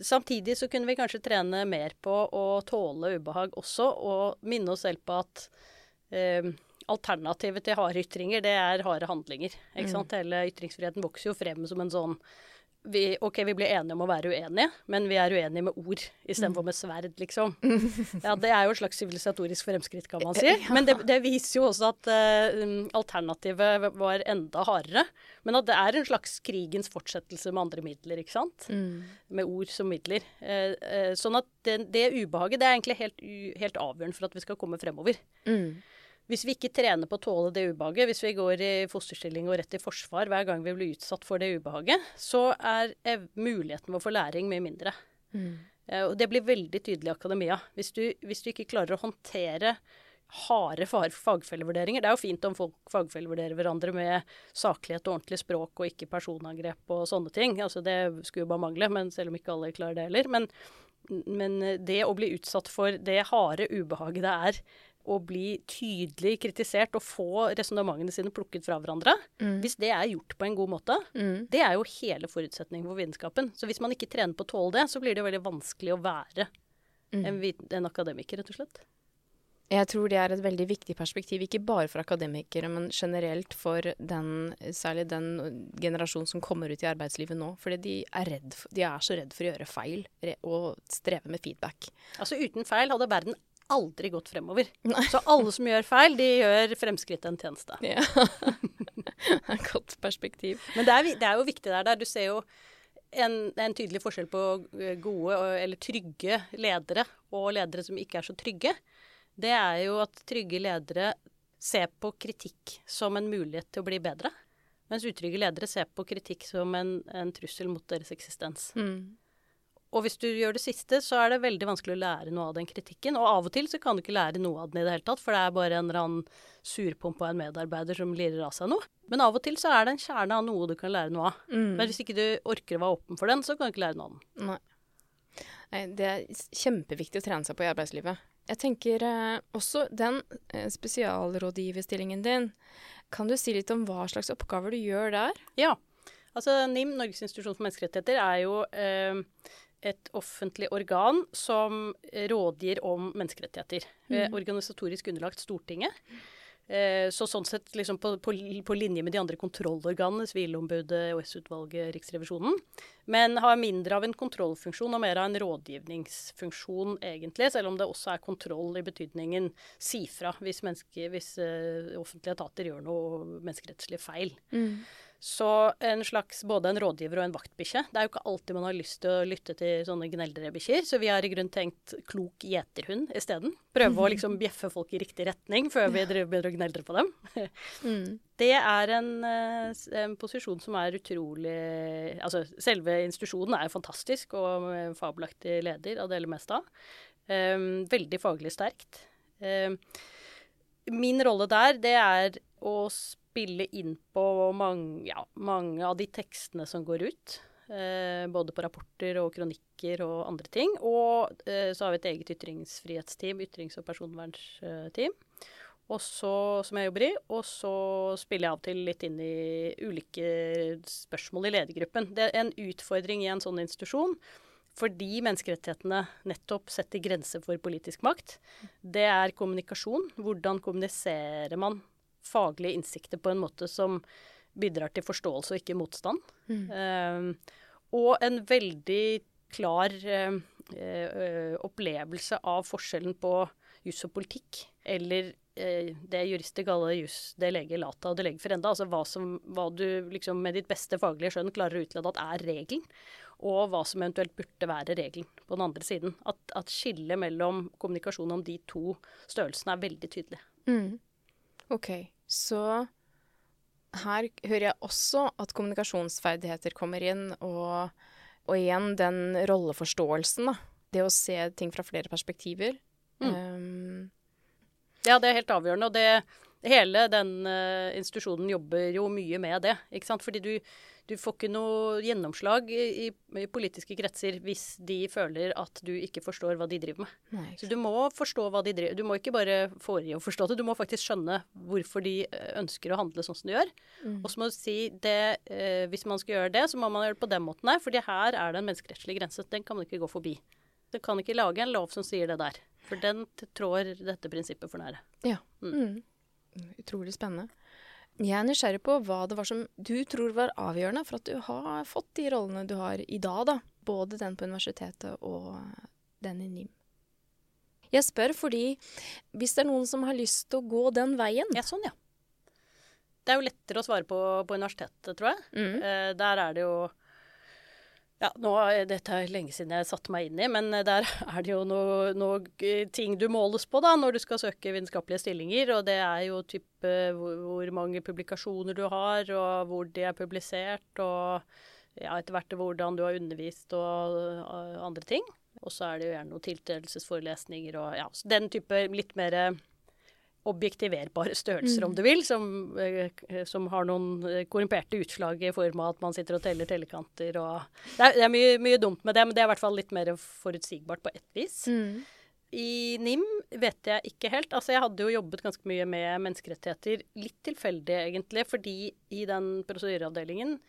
Samtidig så kunne vi kanskje trene mer på å tåle ubehag også, og minne oss selv på at eh, alternativet til harde ytringer, det er harde handlinger. Ikke sant? Hele ytringsfriheten vokser jo frem som en sånn vi, OK, vi blir enige om å være uenige, men vi er uenige med ord istedenfor med sverd, liksom. Ja, Det er jo et slags sivilisatorisk fremskritt, kan man si. Men det, det viser jo også at uh, alternativet var enda hardere. Men at det er en slags krigens fortsettelse med andre midler, ikke sant. Mm. Med ord som midler. Uh, uh, sånn at det, det ubehaget det er egentlig helt, helt avgjørende for at vi skal komme fremover. Mm. Hvis vi ikke trener på å tåle det ubehaget, hvis vi går i fosterstilling og rett i forsvar hver gang vi blir utsatt for det ubehaget, så er muligheten vår for læring mye mindre. Mm. Eh, Og det blir veldig tydelig i akademia. Hvis du, hvis du ikke klarer å håndtere harde fagfellevurderinger Det er jo fint om folk fagfellevurderer hverandre med saklighet og ordentlig språk og ikke personangrep og sånne ting. Altså Det skulle jo bare mangle, men selv om ikke alle klarer det heller. Men, men det å bli utsatt for det harde ubehaget det er å bli tydelig kritisert og få resonnementene sine plukket fra hverandre, Mm. hvis det er gjort på en god måte, Mm. det er jo hele forutsetningen for vitenskapen. Så hvis man ikke trener på å tåle det, så blir det veldig vanskelig å være Mm. en, en akademiker, rett og slett. Jeg tror det er et veldig viktig perspektiv, ikke bare for akademikere, men generelt for den, særlig den generasjonen som kommer ut i arbeidslivet nå. Fordi de er, redd de er så redd for å gjøre feil og streve med feedback. Altså uten feil hadde verden aldri gått fremover. Nei. Så alle som gjør feil, de gjør fremskrittet en tjeneste. Ja. et godt perspektiv. Men det er, det er jo viktig der. der. Du ser jo en, en tydelig forskjell på eh, gode eller trygge ledere og ledere som ikke er så trygge. Det er jo at trygge ledere ser på kritikk som en mulighet til å bli bedre. Mens utrygge ledere ser på kritikk som en, en trussel mot deres eksistens. Mm. Og hvis du gjør det siste, så er det veldig vanskelig å lære noe av den kritikken. Og av og til så kan du ikke lære noe av den i det hele tatt, for det er bare en eller annen surpomp av en medarbeider som lirer av seg noe. Men av og til så er det en kjerne av noe du kan lære noe av. Mm. Men hvis ikke du orker å være åpen for den, så kan du ikke lære noe av den. Nei. Det er kjempeviktig å trene seg på i arbeidslivet. Jeg tenker eh, også den eh, spesialrådgiverstillingen din. Kan du si litt om hva slags oppgaver du gjør der? Ja. Altså NIM, Norges institusjon for menneskerettigheter, er jo eh, et offentlig organ som rådgir om menneskerettigheter. Mm. organisatorisk underlagt Stortinget. Eh, så sånn sett liksom på, på, på linje med de andre kontrollorganene, Sivilombudet, EOS-utvalget, Riksrevisjonen. Men har mindre av en kontrollfunksjon og mer av en rådgivningsfunksjon, egentlig. Selv om det også er kontroll i betydningen si fra hvis, hvis eh, offentlige etater gjør noe menneskerettslig feil. Så en slags både en rådgiver og en vaktbikkje. Det er jo ikke alltid man har lyst til å lytte til sånne gneldrebikkjer, så vi har i grunn tenkt klok gjeterhund isteden. Prøve å liksom bjeffe folk i riktig retning før vi begynner å gneldre på dem. Mm. Det er en, eh, en, posisjon som er utrolig Altså selve institusjonen er fantastisk, og fabelaktig leder av det hele meste av. Um, veldig faglig sterkt. Um, min rolle der, det er å spille inn på mange, ja, mange av de tekstene som går ut. Eh, både på rapporter og kronikker og andre ting. Og eh, så har vi et eget ytringsfrihetsteam, ytrings- og personvernsteam. Som jeg jobber i. Og så spiller jeg av og til litt inn i ulike spørsmål i ledergruppen. Det er en utfordring i en sånn institusjon fordi menneskerettighetene nettopp setter grenser for politisk makt. Det er kommunikasjon. Hvordan kommuniserer man faglige innsikter på en måte som bidrar til forståelse og ikke motstand. Mm. Uh, og en veldig klar uh, uh, opplevelse av forskjellen på juss og politikk, eller det jurister kaller juss det lege lata og det lege forenda. Altså hva, som, hva du liksom med ditt beste faglige skjønn klarer å utlede at er regelen, og hva som eventuelt burde være regelen på den andre siden. At, at skillet mellom kommunikasjon om de to størrelsene er veldig tydelig. Mm. OK. Så her hører jeg også at kommunikasjonsferdigheter kommer inn, og, og igjen den rolleforståelsen, da. Det å se ting fra flere perspektiver. Mm. Um, ja, det er helt avgjørende. Og det, hele den uh, institusjonen jobber jo mye med det. ikke sant? Fordi du, du får ikke noe gjennomslag i, i, politiske kretser hvis de føler at du ikke forstår hva de driver med. Nei. Så du må forstå hva de driver Du må ikke bare forgi å forstå det, du må faktisk skjønne hvorfor de eh, ønsker å handle sånn som de gjør. Mm. Og så må du si det eh, Hvis man skal gjøre det, så må man gjøre det på den måten her, fordi her er det en menneskerettslig grense. Den kan man ikke gå forbi. Du kan ikke lage en lov som sier det der. For den trår dette prinsippet for nære. Ja. Mm. Mm. Utrolig spennende. Jeg er nysgjerrig på hva det var som du tror var avgjørende for at du har fått de rollene du har i dag, da. Både den på universitetet og den i NIM. Jeg spør fordi hvis det er noen som har lyst til å gå den veien Ja, sånn, ja. Det er jo lettere å svare på på universitetet, tror jeg. Mm. Eh, der er det jo ja, nå, Dette er lenge siden jeg satte meg inn i, men der er det jo noen noe ting du måles på da, når du skal søke vitenskapelige stillinger. Og det er jo type hvor, hvor, mange publikasjoner du har, og hvor de er publisert. Og ja, etter hvert hvordan du har undervist og, og andre ting. Og så er det jo gjerne noen tiltredelsesforelesninger og ja, den type litt mer objektiverbare størrelser, mm. om du vil, som, eh, som, har noen eh, korrumperte utslag i form av at man sitter og teller tellekanter og Det er, det er mye, mye, dumt med det, men det er i hvert fall litt mer forutsigbart på ett vis. Mm. I NIM vet jeg ikke helt. Altså, jeg hadde jo jobbet ganske mye med menneskerettigheter. Litt tilfeldig, egentlig, fordi i den prosedyreavdelingen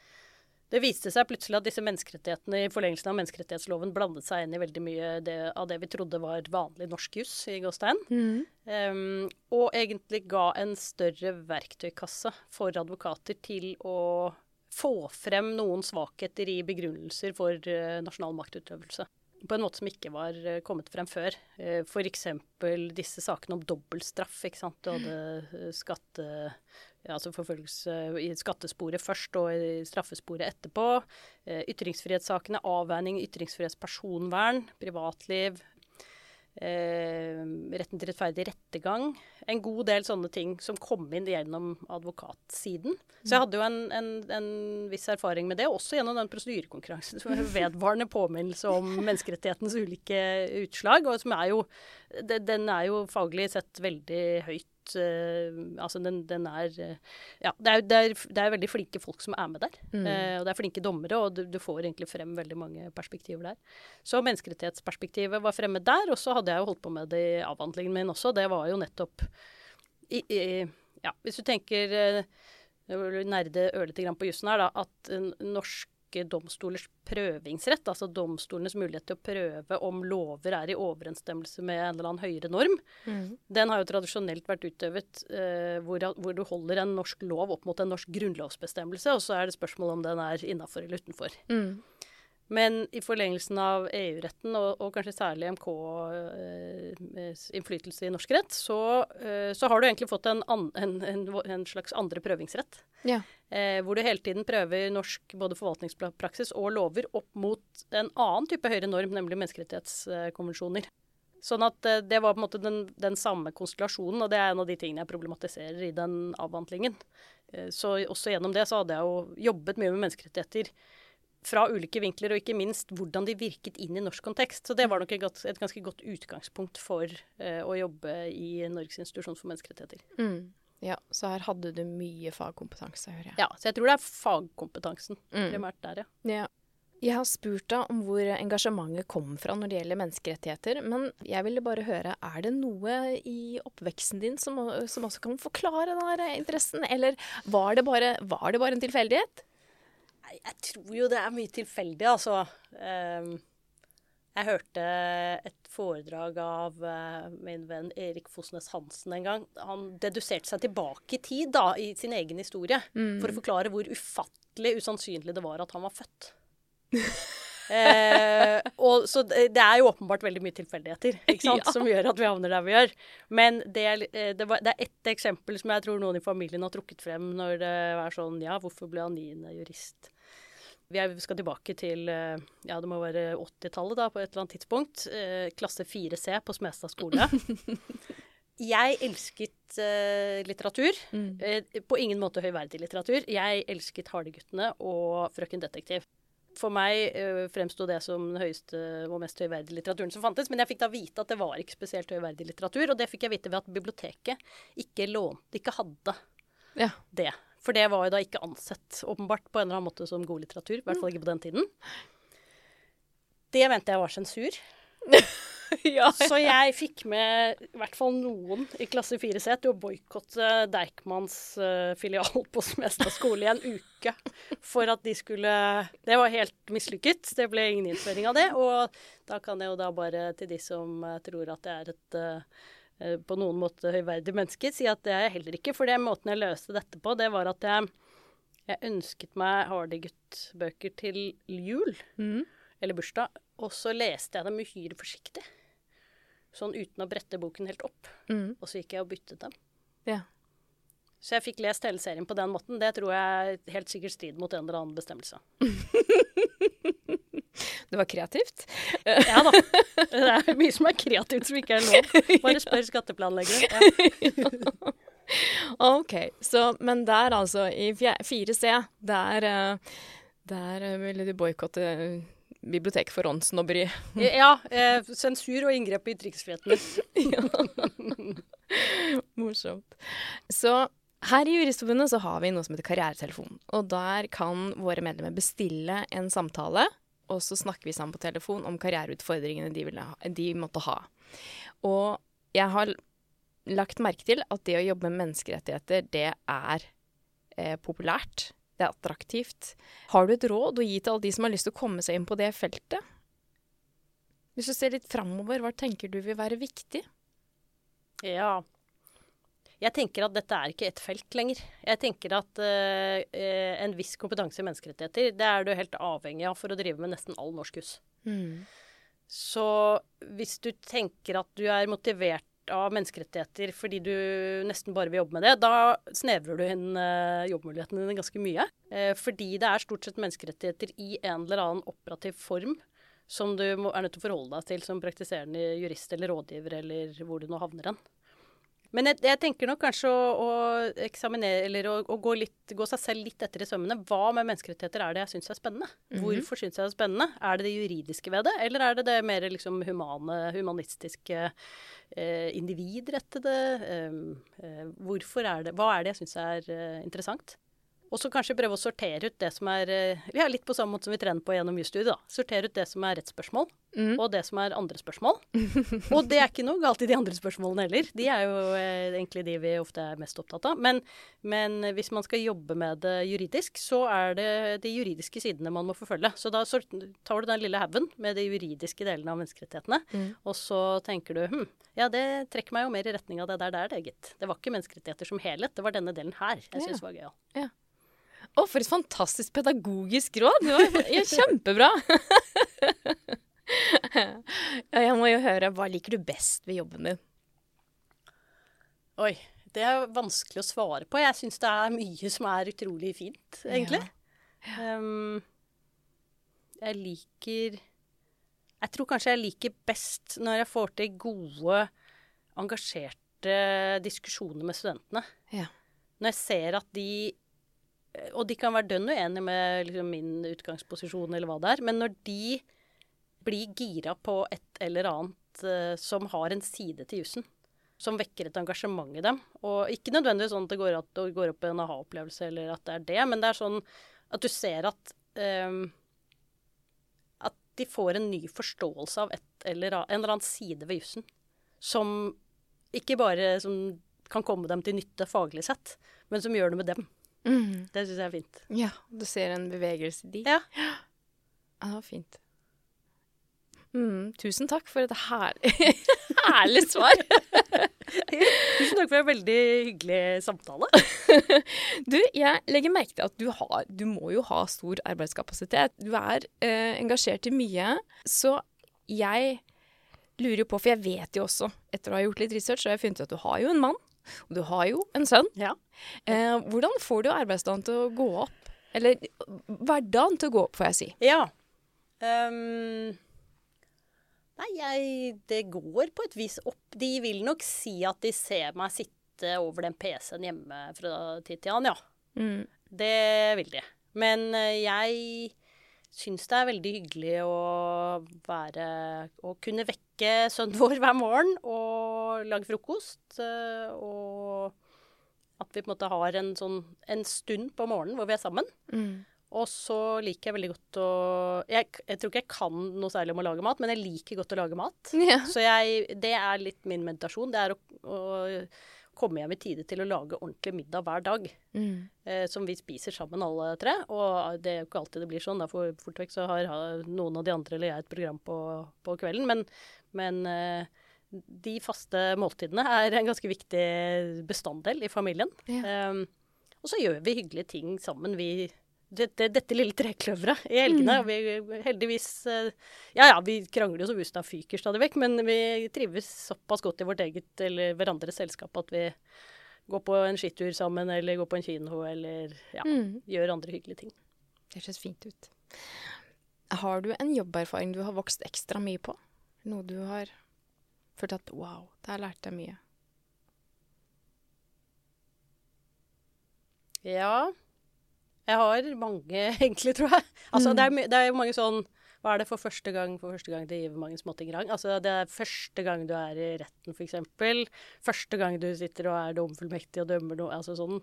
det viste seg plutselig at disse menneskerettighetene i forlengelsen av menneskerettighetsloven blandet seg inn i veldig mye det, av det vi trodde var vanlig norsk juss i Gåstein. Mm. Um, og egentlig ga en større verktøykasse for advokater til å få frem noen svakheter i begrunnelser for uh, nasjonal maktutøvelse. På en måte som ikke var uh, kommet frem før. Uh, F.eks. disse sakene om dobbeltstraff. ikke sant? Du hadde skatte altså forfølgelse i skattesporet først og i straffesporet etterpå. Eh, ytringsfrihetssakene, avveining, ytringsfrihetspersonvern, privatliv. Eh, retten til rettferdig rettergang. En god del sånne ting som kom inn gjennom advokatsiden. Så jeg hadde jo en, en, en viss erfaring med det, også gjennom den prosedyrekonkurransen. Som er vedvarende påminnelse om menneskerettighetens ulike utslag. og som er jo, Den er jo faglig sett veldig høyt uh, Altså, den, den er uh, Ja, det er, det, er, det er, veldig flinke folk som er med der. Mm. Uh, og det er flinke dommere, og du, du, får egentlig frem veldig mange perspektiver der. Så menneskerettighetsperspektivet var fremme der, og så hadde jeg jo holdt på med det i avhandlingen min også. Det var jo nettopp i, i, Ja, hvis du tenker nerde ørlite grann på jussen her, da, at norsk norske domstolers prøvingsrett, altså domstolenes mulighet til å prøve om lover er i overensstemmelse med en eller annen høyere norm, mm. den har jo tradisjonelt vært utøvet eh, hvor, hvor, du holder en norsk lov opp mot en norsk grunnlovsbestemmelse, og så er det spørsmål om den er innafor eller utenfor. Mm. Men i forlengelsen av EU-retten, og, og, kanskje særlig EMK, eh, innflytelse i norsk rett, så, eh, så, har du egentlig fått en, an, en, en, en slags andre prøvingsrett. Ja. Eh, hvor du hele tiden prøver norsk både forvaltningspraksis og lover opp mot en annen type høyere norm, nemlig menneskerettighetskonvensjoner. Sånn at eh, det var på en måte den, den, samme konstellasjonen, og det er en av de tingene jeg problematiserer i den avhandlingen. Eh, så også gjennom det så hadde jeg jo jobbet mye med menneskerettigheter fra ulike vinkler, og ikke minst hvordan de virket inn i norsk kontekst. Så det var nok et, godt, et ganske godt utgangspunkt for uh, å jobbe i Norges institusjon for menneskerettigheter. Mm. Ja, så her hadde du mye fagkompetanse, hører jeg. Ja, så jeg tror det er fagkompetansen mm. primært der, ja. ja. Jeg har spurt deg om hvor engasjementet kom fra når det gjelder menneskerettigheter, men jeg ville bare høre, er det noe i oppveksten din som, som også kan forklare denne interessen, eller var det bare, var det bare en tilfeldighet? Jeg tror jo det er mye tilfeldig, altså. Ehm, jeg hørte et foredrag av eh, min venn Erik Fosnes Hansen en gang. Han deduserte seg tilbake i tid da, i sin egen historie mm. for å forklare hvor ufattelig usannsynlig det var at han var født. eh, og, så det, er jo åpenbart veldig mye tilfeldigheter ja. som gjør at vi havner der vi gjør. Men det, eh, det, var, det er ett eksempel som jeg tror noen i familien har trukket frem når det er sånn Ja, hvorfor ble han niende jurist? Vi skal tilbake til eh, ja, det må være 80-tallet da, på et eller annet tidspunkt. Eh, klasse 4C på Smestad skole. Jeg elsket uh, litteratur. Mm. Uh, på ingen måte høyverdig litteratur. Jeg elsket Hardeguttene og Frøken Detektiv. For meg uh, fremsto det som den høyeste og mest høyverdige litteraturen som fantes. Men jeg fikk da vite at det var ikke spesielt høyverdig litteratur, og det fikk jeg vite ved at biblioteket ikke lånte, ikke hadde ja. det. For det var jo da ikke ansett åpenbart på en eller annen måte som god litteratur. I hvert fall ikke på den tiden. Det mente jeg var sensur. ja. Så jeg fikk med i hvert fall noen i klasse 4C til å boikotte Deichmans uh, filial på Smestad skole i en uke. For at de skulle Det var helt mislykket. Det ble ingen innføring av det. Og da kan jeg jo da bare til de som uh, tror at det er et uh, Eh, på noen måte høyverdig menneske, si at det er jeg heller ikke. For det måten jeg løste dette på, det var at jeg, jeg ønsket meg Hardy-gutt-bøker til jul. Mm. Eller bursdag. Og så leste jeg dem uhyre forsiktig. Sånn uten å brette boken helt opp. Mm. Og så gikk jeg og byttet dem. Ja. Så jeg fikk lest hele serien på den måten. Det tror jeg helt sikkert strider mot en eller annen bestemmelse. Det var kreativt. Ja da. Det er mye som er kreativt som ikke er lov. Bare spør skatteplanleggere. Ja. OK. Så, men der altså, i 4C, der, eh, der ville du boikotte eh, biblioteket for åndssnobberi. Ja. Eh, sensur og inngrep i ytringsfriheten. ja. Morsomt. Så her i Juristforbundet så har vi noe som heter Karrieretelefon. Og der kan våre medlemmer bestille en samtale og så snakker vi sammen på telefon om karriereutfordringene de, ha, de måtte ha. Og jeg har lagt merke til at det å jobbe med menneskerettigheter, det er eh, populært. Det er attraktivt. Har du et råd å gi til alle de som har lyst til å komme seg inn på det feltet? Hvis du ser litt framover, hva tenker du vil være viktig? Ja, jeg tenker at dette er ikke ett felt lenger. Jeg tenker at uh, en viss kompetanse i menneskerettigheter, det er du helt avhengig av for å drive med nesten all norsk hus. Mm. Så hvis du tenker at du er motivert av menneskerettigheter fordi du nesten bare vil jobbe med det, da snevrer du inn uh, jobbmulighetene dine ganske mye. Uh, fordi det er stort sett menneskerettigheter i en eller annen operativ form som du må, er nødt til å forholde deg til som praktiserende jurist eller rådgiver, eller hvor du nå havner hen. Men jeg, jeg, tenker nok kanskje å, å eksaminere, eller å, å gå, litt, gå, seg selv litt etter i sømmene. Hva med menneskerettigheter er det jeg syns er spennende? Mm -hmm. Hvorfor syns jeg det er spennende? Er det det juridiske ved det, eller er det det mer liksom humane, humanistiske, eh, individrettede? Eh, eh, hvorfor er det, hva er det jeg syns er eh, interessant? Og så kanskje prøve å sortere ut det som er eh, Vi er litt på samme måte som vi trener på gjennom jusstudiet. da. Sortere ut det som er rettsspørsmål, mm. og det som er andre spørsmål. og det er ikke noe galt i de andre spørsmålene heller. De er jo eh, egentlig de vi ofte er mest opptatt av. Men, men, hvis man skal jobbe med det juridisk, så er det de juridiske sidene man må forfølge. Så da tar du den lille haugen med de juridiske delene av menneskerettighetene, mm. og så tenker du hm, ja, det trekker meg jo mer i retning av det der der, det, gitt. Det var ikke menneskerettigheter som helhet, det var denne delen her jeg syns ja. var gøyal. Ja. Å, for et fantastisk pedagogisk råd! Det var kjempebra. ja, jeg må jo høre, hva liker du best ved jobben din? Oi, det er vanskelig å svare på. Jeg syns det er mye som er utrolig fint, egentlig. Ja. Um, jeg liker Jeg tror kanskje jeg liker best når jeg får til gode, engasjerte diskusjoner med studentene. Ja. Når jeg ser at de Og de kan være dønn uenige med liksom, min utgangsposisjon eller hva det er, men når de blir gira på et eller annet uh, som har en side til jussen, som vekker et engasjement i dem. Og ikke nødvendigvis sånn at det går, at går opp en aha-opplevelse, eller at det er det, men det er sånn at du ser at um, At de får en ny forståelse av et eller annet, en eller annen side ved jussen. Som ikke bare som kan komme dem til nytte faglig sett, men som gjør det med dem. Mm. Det syns jeg er fint. Ja, du ser en bevegelse i de. Ja. ja. Det var fint. Mm, tusen takk for et herlig, herlig svar. tusen takk for en veldig hyggelig samtale. du, jeg legger merke til at du, har, du må jo ha stor arbeidskapasitet. Du er eh, engasjert i mye. Så jeg lurer jo på, for jeg vet jo også, etter å ha gjort litt research, så har jeg funnet ut at du har jo en mann. Og du har jo en sønn. Ja. Eh, hvordan får du arbeidsdagen til å gå opp? Eller hverdagen til å gå opp, får jeg si. Ja. Um Nei, jeg, det går på et vis opp. De vil nok si at de ser meg sitte over den PC-en hjemme fra tid til annen, ja. Mm. Det vil de. Men eh, jeg syns det er veldig hyggelig å være Å kunne vekke sønnen vår hver morgen og lage frokost. Eh, og at vi på en måte har en sånn en stund på morgenen hvor vi er sammen. Mm. Og så liker jeg veldig godt å jeg, jeg, tror ikke jeg kan noe særlig om å lage mat, men jeg liker godt å lage mat. Ja. Så jeg, det er litt min meditasjon. Det er å, å, komme hjem i tide til å lage ordentlig middag hver dag. Mm. Eh, som vi spiser sammen alle tre. Og det er jo ikke alltid det blir sånn. Da for fort vekk så har, noen av de andre eller jeg et program på, på kvelden. Men, men eh, de faste måltidene er en ganske viktig bestanddel i familien. Ja. Um, og så gjør vi hyggelige ting sammen. Vi dette, dette, lille trekløveret i helgene. Mm. Vi heldigvis eh, Ja ja, vi krangler jo så busta fyker stadig vekk, men vi trives såpass godt i vårt eget eller hverandres selskap at vi går på en skitur sammen, eller går på en kino, eller ja, mm. gjør andre hyggelige ting. Det høres fint ut. Har du en jobberfaring du har vokst ekstra mye på? Noe du har følt at wow, der lærte jeg mye? Ja. Jeg har mange, egentlig, tror jeg. Altså, mm. det, er, det er mange sånn Hva er det for første gang for første gang det gir mange småting rang? Altså, det er første gang du er i retten, f.eks. Første gang du sitter og er domfullmektig og dømmer noe. Altså sånn.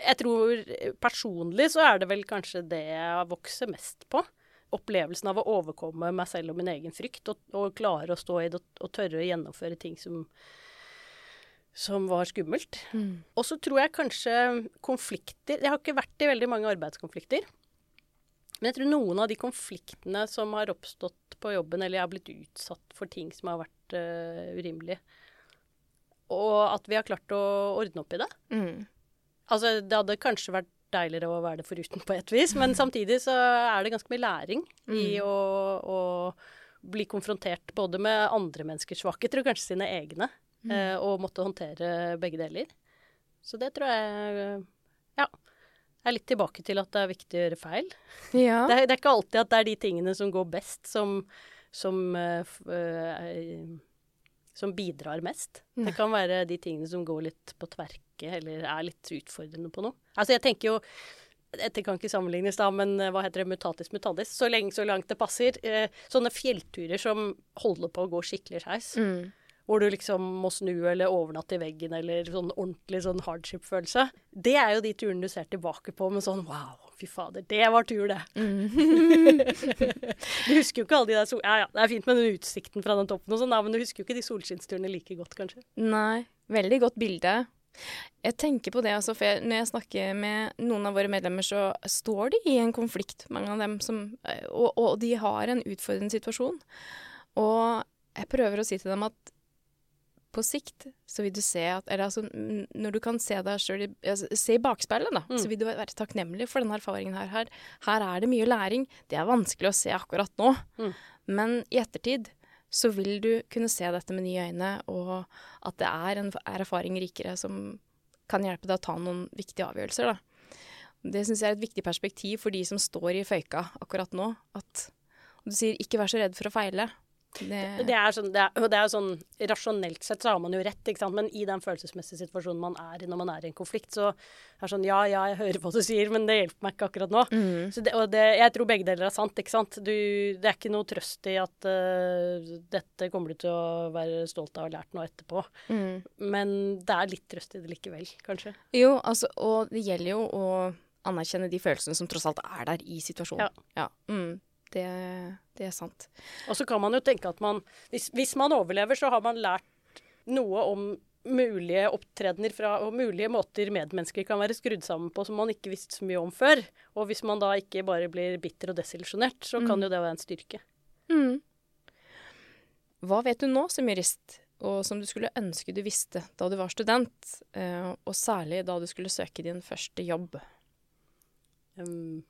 Jeg tror personlig så er det vel kanskje det jeg vokser mest på. Opplevelsen av å overkomme meg selv og min egen frykt, og, og klare å stå i det og, og tørre å gjennomføre ting som som var skummelt. Mm. Og så tror jeg kanskje konflikter Jeg har ikke vært i veldig mange arbeidskonflikter. Men jeg tror noen av de konfliktene som har oppstått på jobben, eller jeg har blitt utsatt for ting som har vært uh, urimelige, og at vi har klart å ordne opp i det. Mm. Altså, det hadde kanskje vært deiligere å være det foruten på et vis, men samtidig så er det ganske mye læring mm. i å, å bli konfrontert både med andre menneskers svakheter og kanskje sine egne. Mm. Eh, og måtte håndtere begge deler. Så det tror jeg ja, er litt tilbake til at det er viktig å gjøre feil. Ja. Det, er, det, er, ikke alltid at det er de tingene som går best, som, som, uh, som bidrar mest. Nei. Det kan være de tingene som går litt på tverke, eller er litt utfordrende på noe. Altså jeg tenker jo dette kan ikke sammenlignes, da, men hva heter det, mutatis mutandis. Så lenge så langt det passer. Eh, sånne fjellturer som holder på å gå skikkelig skeis. Mm hvor du liksom må snu eller overnatte i veggen eller sånn ordentlig sånn hardship-følelse. Det er jo de turene du ser tilbake på med sånn wow, fy fader, det var tur, det. Mm. du husker jo ikke alle de der sol... Ja ja, det er fint med den utsikten fra den toppen og sånn, men du husker jo ikke de solskinnsturene like godt, kanskje. Nei. Veldig godt bilde. Jeg tenker på det, altså, for jeg, når jeg snakker med noen av våre medlemmer, så står de i en konflikt, mange av dem, som, og, og de har en utfordrende situasjon. Og jeg prøver å si til dem at på sikt så vil du se at Eller altså, når du kan se deg sjøl altså, Se i bakspeilet, da, mm. så vil du være takknemlig for denne erfaringen her. her. her. er det mye læring. Det er vanskelig å se akkurat nå. Mm. Men i ettertid så vil du kunne se dette med nye øyne, og at det er, en, er erfaring rikere som kan hjelpe deg å ta noen viktige avgjørelser. Da. Det syns jeg er et viktig perspektiv for de som står i føyka akkurat nå. At du sier 'ikke vær så redd for å feile'. Det, det, er sånn, det, er, det er sånn Rasjonelt sett så har man jo rett, ikke sant? men i den følelsesmessige situasjonen man er i når man er i en konflikt, så er det sånn Ja, ja, jeg hører hva du sier, men det hjelper meg ikke akkurat nå. Mm. Så og jeg tror begge deler er sant, ikke sant. Du, det er ikke noe trøst i at uh, dette kommer du til å være stolt av å ha lært noe etterpå. Mm. Men det er litt trøst i det likevel, kanskje. Jo, altså, og det gjelder jo å anerkjenne de følelsene som tross alt er der i situasjonen. Ja. ja. Mm. Det, det, er sant. Og så kan man jo tenke at man hvis, hvis, man overlever, så har man lært noe om mulige opptredener fra, og mulige måter medmennesker kan være skrudd sammen på som man ikke visste så mye om før. Og hvis man da ikke bare blir bitter og desillusjonert, så mm. kan jo det være en styrke. Mm. Hva vet du nå som jurist, og som du skulle ønske du visste da du var student, eh, og særlig da du skulle søke din første jobb? Um,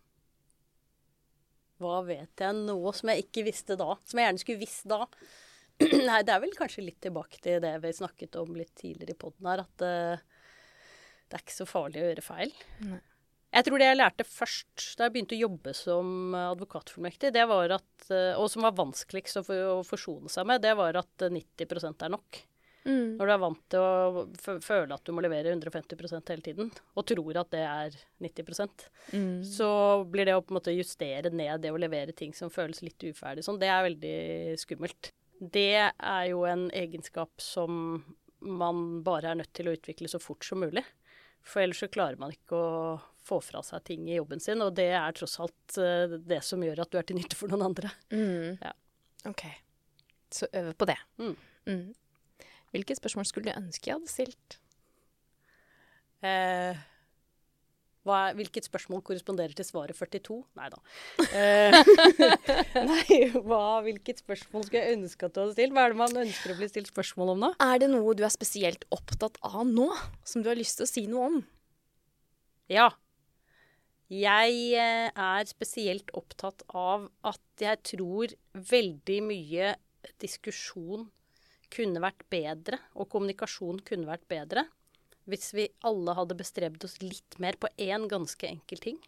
hva vet jeg nå som jeg ikke visste da? Som jeg gjerne skulle visst da? Nei, det er vel kanskje litt tilbake til det vi snakket om litt tidligere i poden her, at uh, det er ikke så farlig å gjøre feil. Nei. Jeg tror det jeg lærte først da jeg begynte å jobbe som advokatfullmektig, det var at, uh, og som var vanskeligst å, å forsone seg med, det var at 90% er nok. Mm. Når du er vant til å føle at du må levere 150% hele tiden, og tror at det er 90 mm. så blir det å på en måte justere ned det å levere ting som føles litt uferdig sånn, det er veldig skummelt. Det er jo en egenskap som man bare er nødt til å utvikle så fort som mulig. For ellers så klarer man ikke å få fra seg ting i jobben sin, og det er tross alt uh, det som gjør at du er til nytte for noen andre. Mm. Ja. OK. Så øve på det. Mm. Hvilke spørsmål skulle du ønske jeg hadde stilt? Eh, hva, hvilket spørsmål korresponderer til svaret 42? Nei da. Eh, nei, hva, hvilket spørsmål skulle jeg ønske at du hadde stilt? Hva er det man ønsker å bli stilt spørsmål om da? Er det noe du er spesielt opptatt av nå, som du har lyst til å si noe om? Ja. Jeg eh, er spesielt opptatt av at jeg tror veldig mye diskusjon kunne vært bedre, og kommunikasjon kunne vært bedre, hvis vi alle hadde bestrebet oss litt mer på én ganske enkel ting.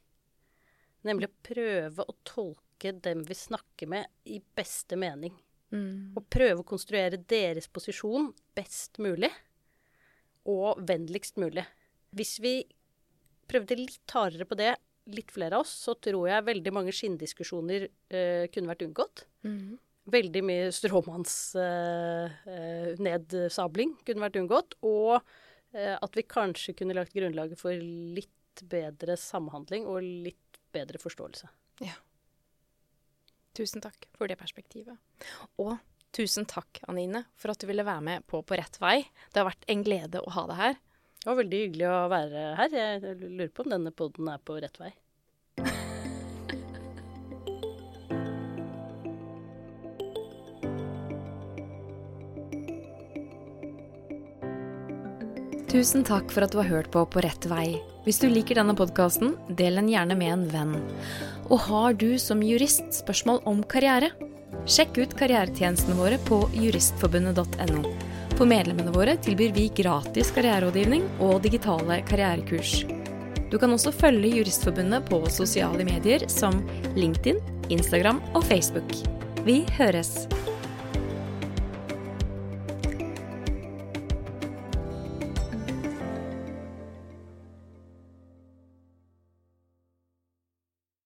Nemlig å prøve å tolke dem vi snakker med, i beste mening. Mm. Og prøve å konstruere deres posisjon best mulig, og vennligst mulig. Hvis vi prøvde litt hardere på det, litt flere av oss, så tror jeg veldig mange skinndiskusjoner uh, kunne vært unngått. Mm veldig mye stråmannsnedsabling eh, eh, kunne vært unngått. Og uh, at vi kanskje kunne lagt grunnlaget for litt bedre samhandling og litt bedre forståelse. Ja. Tusen takk for det perspektivet. Og tusen takk, Anine, for at du ville være med på På rett vei. Det har vært en glede å ha deg her. Det var veldig hyggelig å være her. Jeg lurer på om denne poden er på rett vei. Tusen takk for at du har hørt på På rett vei. Hvis du liker denne podkasten, del den gjerne med en venn. Og har du som jurist spørsmål om karriere? Sjekk ut karrieretjenestene våre på juristforbundet.no. For medlemmene våre tilbyr vi gratis karriererådgivning og digitale karrierekurs. Du kan også følge Juristforbundet på sosiale medier som LinkedIn, Instagram og Facebook. Vi høres!